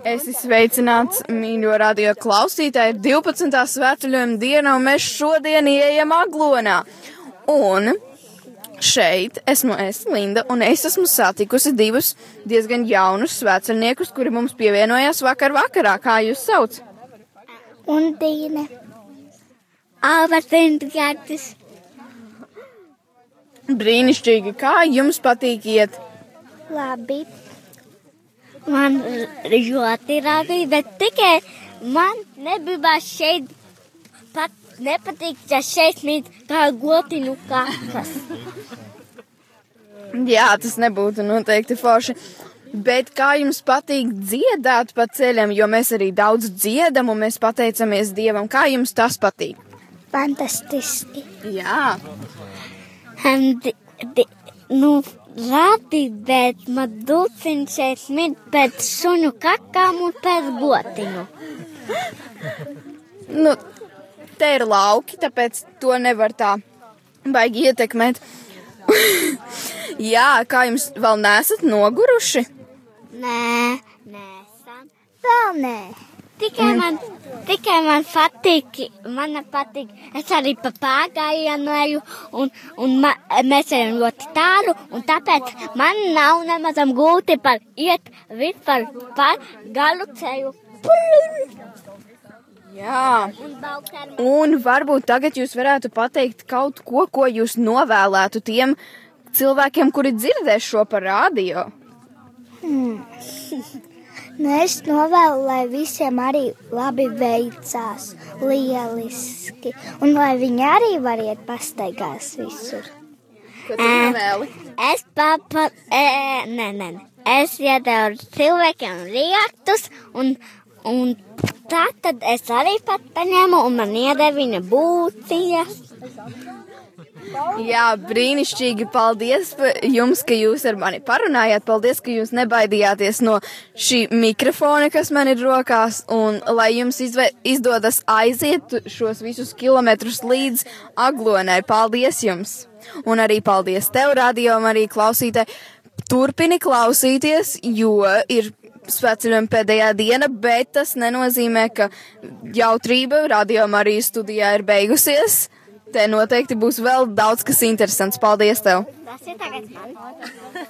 Es esmu sveicināts, mīļo radio klausītāji, ir 12. svētceļojuma diena, un mēs šodien ieejam Aglonā. Un šeit esmu es, Linda, un es esmu satikusi divus diezgan jaunus svētceļniekus, kuri mums pievienojās vakar vakarā. Kā jūs sauc? Un Dīne. Alva Sintgārtis. Brīnišķīgi, kā jums patīk iet? Labi. Man ļoti labi, bet tikai man negribas šeit pat nepatīk, ja šeit mīt kā gotiņu kakas. Jā, tas nebūtu noteikti forši. Bet kā jums patīk dziedāt pa ceļam, jo mēs arī daudz dziedam un mēs pateicamies Dievam, kā jums tas patīk? Fantastiski. Jā, Um, di, di, nu, labi, bet man dūciņš šeit mīt pēc suņu kakām un pēc gotiņu. nu, te ir lauki, tāpēc to nevar tā baigi ietekmēt. Jā, kā jums vēl nesat noguruši? Nē, nē. Vēl nē. Tikai man, tikai man patīk, man patīk, es arī pa pāgājienu eju, un, un ma, mēs ejam ļoti tālu, un tāpēc man nav nemazam gūti par iet vispār par galu ceļu. Jā. Un varbūt tagad jūs varētu pateikt kaut ko, ko jūs novēlētu tiem cilvēkiem, kuri dzirdēs šo par radio. Nu, es novēlu, lai visiem arī labi veicās, lieliski, un lai viņi arī var iet pastaigās visur. Ko tu novēli? Es papa, e, nē, nē, es iedevu cilvēkiem riektus, un, un tā tad es arī pat paņēmu, un man iedeva viņa būcijas. Jā, brīnišķīgi. Paldies jums, ka jūs ar mani parunājāt. Paldies, ka jūs nebaidījāties no šī mikrofona, kas man ir rokās. Un lai jums izve, izdodas aiziet šos visus kilometrus līdz aglonai. Paldies jums! Un arī paldies tev, radio, arī klausītāji. Turpini klausīties, jo ir svētceļojuma pēdējā diena, bet tas nenozīmē, ka jautrība radio arī studijā ir beigusies. Te noteikti būs vēl daudz kas interesants. Paldies tev! Tas ir tagad man.